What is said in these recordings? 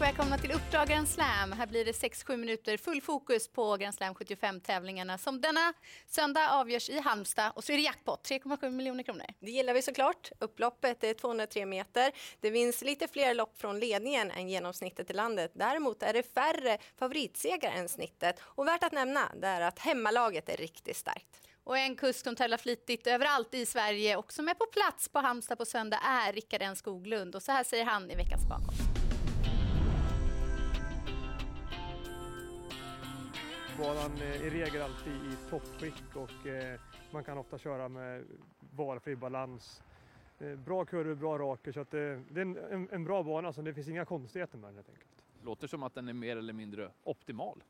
och välkomna till Uppdrag Grand Slam. Här blir det 6-7 minuter full fokus på Grand Slam 75-tävlingarna som denna söndag avgörs i Halmstad och så är det jackpot, 3,7 miljoner kronor. Det gillar vi såklart. Upploppet är 203 meter. Det vinns lite fler lopp från ledningen än genomsnittet i landet. Däremot är det färre favoritsegrar än snittet. Och värt att nämna det är att hemmalaget är riktigt starkt. Och en kusk som tävlar flitigt överallt i Sverige och som är på plats på Halmstad på söndag är Rickard N Skoglund. Och så här säger han i veckans bakom. Banan är i regel alltid i toppskick och eh, man kan ofta köra med valfri balans. Eh, bra kurvor, bra raker så att det, det är en, en, bra bana så det finns inga konstigheter med den helt enkelt. Låter som att den är mer eller mindre optimal.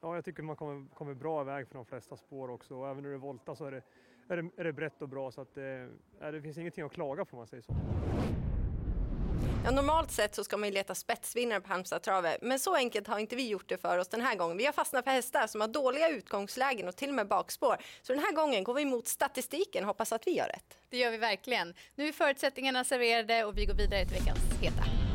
Ja, jag tycker man kommer, kommer bra iväg för de flesta spår också och även när det är volta så är det, är det, är det brett och bra så att det, det finns ingenting att klaga på om man säger så. Ja, normalt sett så ska man ju leta spetsvinnare på Halmstad trave, men så enkelt har inte vi gjort det för oss den här gången. Vi har fastnat för hästar som har dåliga utgångslägen och till och med bakspår. Så den här gången går vi mot statistiken och hoppas att vi gör rätt. Det gör vi verkligen. Nu är förutsättningarna serverade och vi går vidare till veckans heta.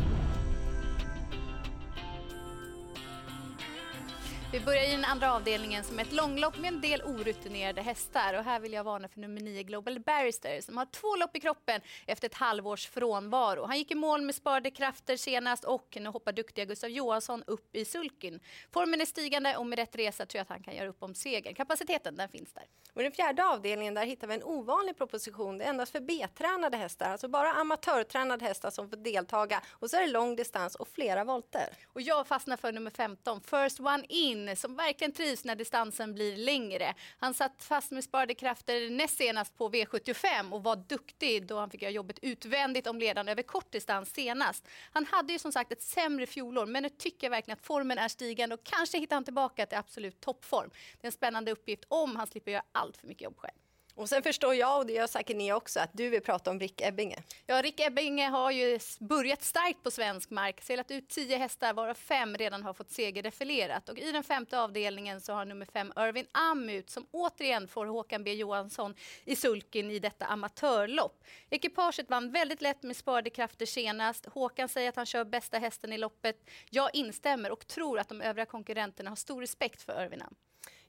Vi börjar i den andra avdelningen som är ett långlopp med en del orutinerade hästar. Och här vill jag varna för nummer 9 Global Barrister som har två lopp i kroppen efter ett halvårs frånvaro. Han gick i mål med sparade krafter senast och nu hoppar duktiga Gustav Johansson upp i sulken. Formen är stigande och med rätt resa tror jag att han kan göra upp om segern. Kapaciteten den finns där. Och I den fjärde avdelningen där hittar vi en ovanlig proposition. Det är endast för B-tränade hästar, alltså bara amatörtränade hästar som får deltaga. Och så är det lång distans och flera volter. Och jag fastnar för nummer 15, First One In som verkligen trivs när distansen blir längre. Han satt fast med sparade krafter näst senast på V75 och var duktig då han fick göra jobbet utvändigt om ledaren över kort distans senast. Han hade ju som sagt ett sämre fjolår men nu tycker jag verkligen att formen är stigande och kanske hittar han tillbaka till absolut toppform. Det är en spännande uppgift om han slipper göra allt för mycket jobb själv. Och sen förstår jag, och det gör säkert ni också, att du vill prata om Rick Ebbinge. Ja, Rick Ebbinge har ju börjat starkt på svensk mark. Selat ut tio hästar, varav fem redan har fått seger defilerat. Och i den femte avdelningen så har nummer fem Irvin Amut som återigen får Håkan B Johansson i sulken i detta amatörlopp. Ekipaget vann väldigt lätt med sparade krafter senast. Håkan säger att han kör bästa hästen i loppet. Jag instämmer och tror att de övriga konkurrenterna har stor respekt för Irvin Am.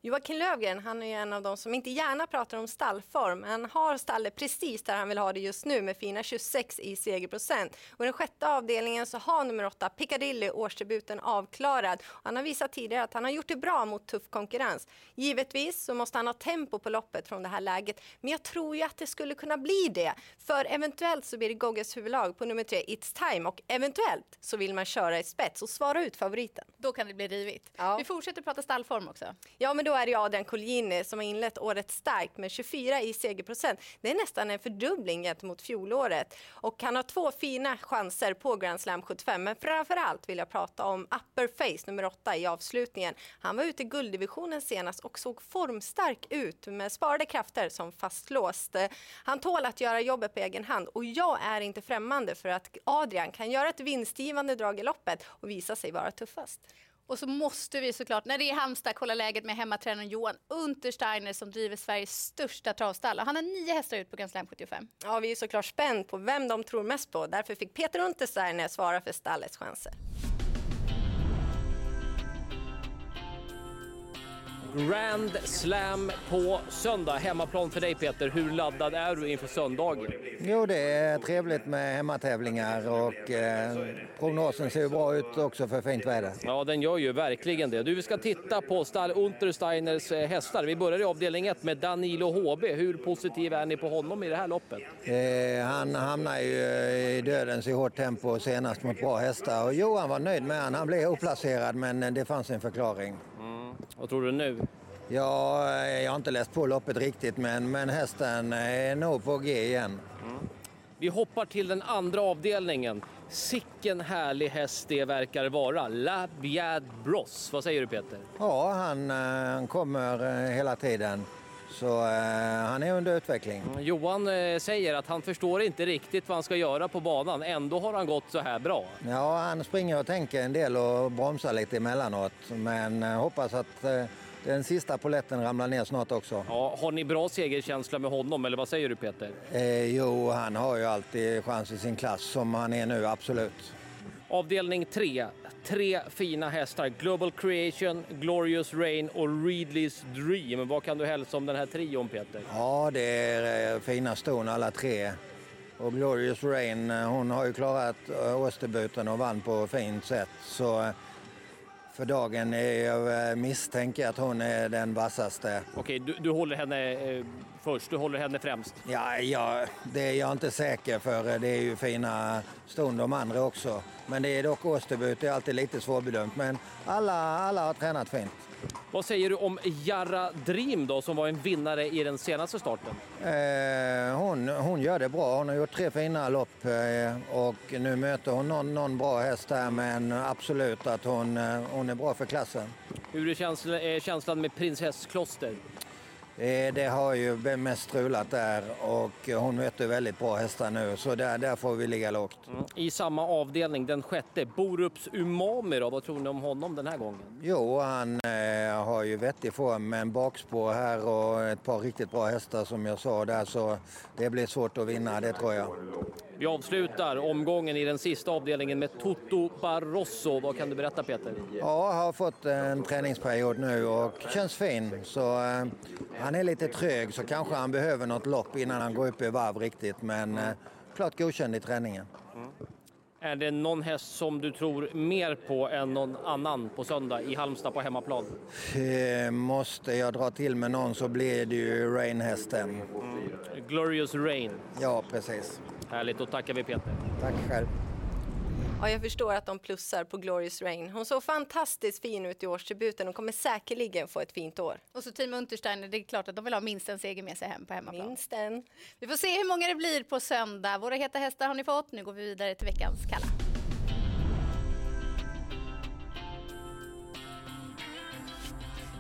Joakim Lövgren, han är en av de som inte gärna pratar om stallform. Han har stallet precis där han vill ha det just nu med fina 26 i segerprocent. Och i den sjätte avdelningen så har nummer åtta Piccadilly årsdebuten avklarad. Han har visat tidigare att han har gjort det bra mot tuff konkurrens. Givetvis så måste han ha tempo på loppet från det här läget. Men jag tror ju att det skulle kunna bli det. För eventuellt så blir det Gogges huvudlag på nummer tre It's Time och eventuellt så vill man köra i spets och svara ut favoriten. Då kan det bli rivigt. Ja. Vi fortsätter prata stallform också. Ja, men då då är det Adrian Colgjini som har inlett året starkt med 24 i segerprocent. Det är nästan en fördubbling gentemot fjolåret. Och han har två fina chanser på Grand Slam 75. Men framför allt vill jag prata om Upper Face nummer 8 i avslutningen. Han var ute i gulddivisionen senast och såg formstark ut med sparade krafter som fastlåst. Han tål att göra jobbet på egen hand och jag är inte främmande för att Adrian kan göra ett vinstgivande drag i loppet och visa sig vara tuffast. Och så måste vi såklart, när det är Halmstad, kolla läget med hemmatränaren Johan Untersteiner som driver Sveriges största travstall. Han har nio hästar ut på Grand Slam 75. Ja, vi är såklart spända på vem de tror mest på. Därför fick Peter Untersteiner svara för stallets chanser. Grand Slam på söndag. Hemmaplan för dig Peter. Hur laddad är du inför söndagen? Jo, det är trevligt med hemmatävlingar och eh, prognosen ser ju bra ut också för fint väder. Ja, den gör ju verkligen det. Du, vi ska titta på Stall Untersteiners eh, hästar. Vi börjar i avdelning 1 med Danilo HB. Hur positiv är ni på honom i det här loppet? Eh, han hamnar ju i dödens i hårt tempo senast mot bra hästar och Johan var nöjd med han. Han blev oplacerad men det fanns en förklaring. Vad tror du nu? Ja, jag har inte läst på loppet riktigt men, men hästen är nog på G igen. Vi hoppar till den andra avdelningen. Sicken härlig häst det verkar vara. La Biad Bros. Vad säger du Peter? Ja, han, eh, han kommer eh, hela tiden. Så eh, han är under utveckling. Johan eh, säger att han förstår inte riktigt vad han ska göra på banan. Ändå har han gått så här bra. Ja, han springer och tänker en del och bromsar lite emellanåt. Men eh, hoppas att eh, den sista poletten ramlar ner snart också. Ja, har ni bra segerkänsla med honom eller vad säger du Peter? Eh, jo, han har ju alltid chans i sin klass som han är nu, absolut. Avdelning 3, tre fina hästar. Global Creation, Glorious Rain och Readly's Dream. Vad kan du hälsa om den här trion Peter? Ja, det är eh, fina ston alla tre. Och Glorious Rain, eh, hon har ju klarat eh, årsdebuten och vann på fint sätt. Så eh, för dagen är jag eh, misstänker att hon är den vassaste. Okej, du, du håller henne eh, först, du håller henne främst. Ja, ja, det är jag inte säker för. Det är ju fina ston de andra också. Men det är dock årsdebut, det är alltid lite svårbedömt. Men alla, alla har tränat fint. Vad säger du om Jarra Dream då, som var en vinnare i den senaste starten? Eh, hon, hon gör det bra. Hon har gjort tre fina lopp eh, och nu möter hon någon, någon bra häst där men absolut att hon, eh, hon är bra för klassen. Hur är känslan, känslan med Prinsess Kloster? Eh, det har ju mest strulat där och hon möter väldigt bra hästar nu så där, där får vi ligga lågt. I samma avdelning, den sjätte, Borups Umami då, vad tror ni om honom den här gången? Jo, han eh, har ju vettig form med en bakspår här och ett par riktigt bra hästar som jag sa där så det blir svårt att vinna, det tror jag. Vi avslutar omgången i den sista avdelningen med Toto Barroso. Vad kan du berätta Peter? Ja, jag har fått en träningsperiod nu och känns fin. Så eh, han är lite trög så kanske han behöver något lopp innan han går upp i varv riktigt. Men eh, klart godkänd i träningen. Är det någon häst som du tror mer på än någon annan på söndag i Halmstad på hemmaplan? Eh, måste jag dra till med någon så blir det ju Rain-hästen. Glorious Rain. Ja, precis. Härligt, då tackar vi Peter. Tack själv. Ja, jag förstår att de plussar på Glorious Rain. Hon såg fantastiskt fin ut i årsdebuten och kommer säkerligen få ett fint år. Och så Team Untersteiner, det är klart att de vill ha minst en seger med sig hem på hemmaplan. Minst en. Vi får se hur många det blir på söndag. Våra heta hästar har ni fått. Nu går vi vidare till veckans kalla.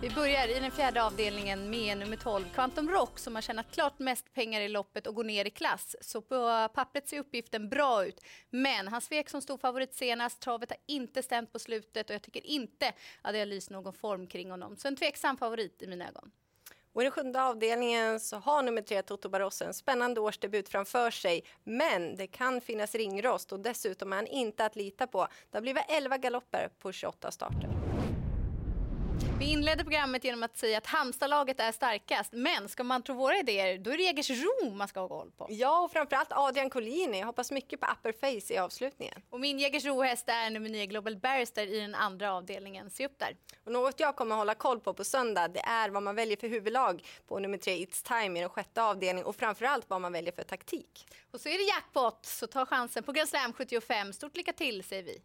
Vi börjar i den fjärde avdelningen med nummer 12, Quantum Rock, som har tjänat klart mest pengar i loppet och går ner i klass. Så på pappret ser uppgiften bra ut. Men han svek som stor favorit senast. Travet har inte stämt på slutet och jag tycker inte att det har lyst någon form kring honom. Så en tveksam favorit i mina ögon. Och I den sjunde avdelningen så har nummer tre Toto Barroso en spännande årsdebut framför sig. Men det kan finnas ringrost och dessutom är han inte att lita på. Det har blivit 11 galopper på 28 starter. Vi inledde programmet genom att säga att Halmstadlaget är starkast. Men ska man tro våra idéer, då är det Jägersro man ska ha koll på. Ja, och framförallt Adrian Collini. Jag hoppas mycket på upper face i avslutningen. Och min Jägersro-häst är nummer 9 Global Barrister i den andra avdelningen. Se upp där. Och något jag kommer hålla koll på på söndag det är vad man väljer för huvudlag på nummer tre It's Time i den sjätte avdelningen och framförallt vad man väljer för taktik. Och så är det jackpot, så ta chansen på Grand Slam 75. Stort lycka till säger vi.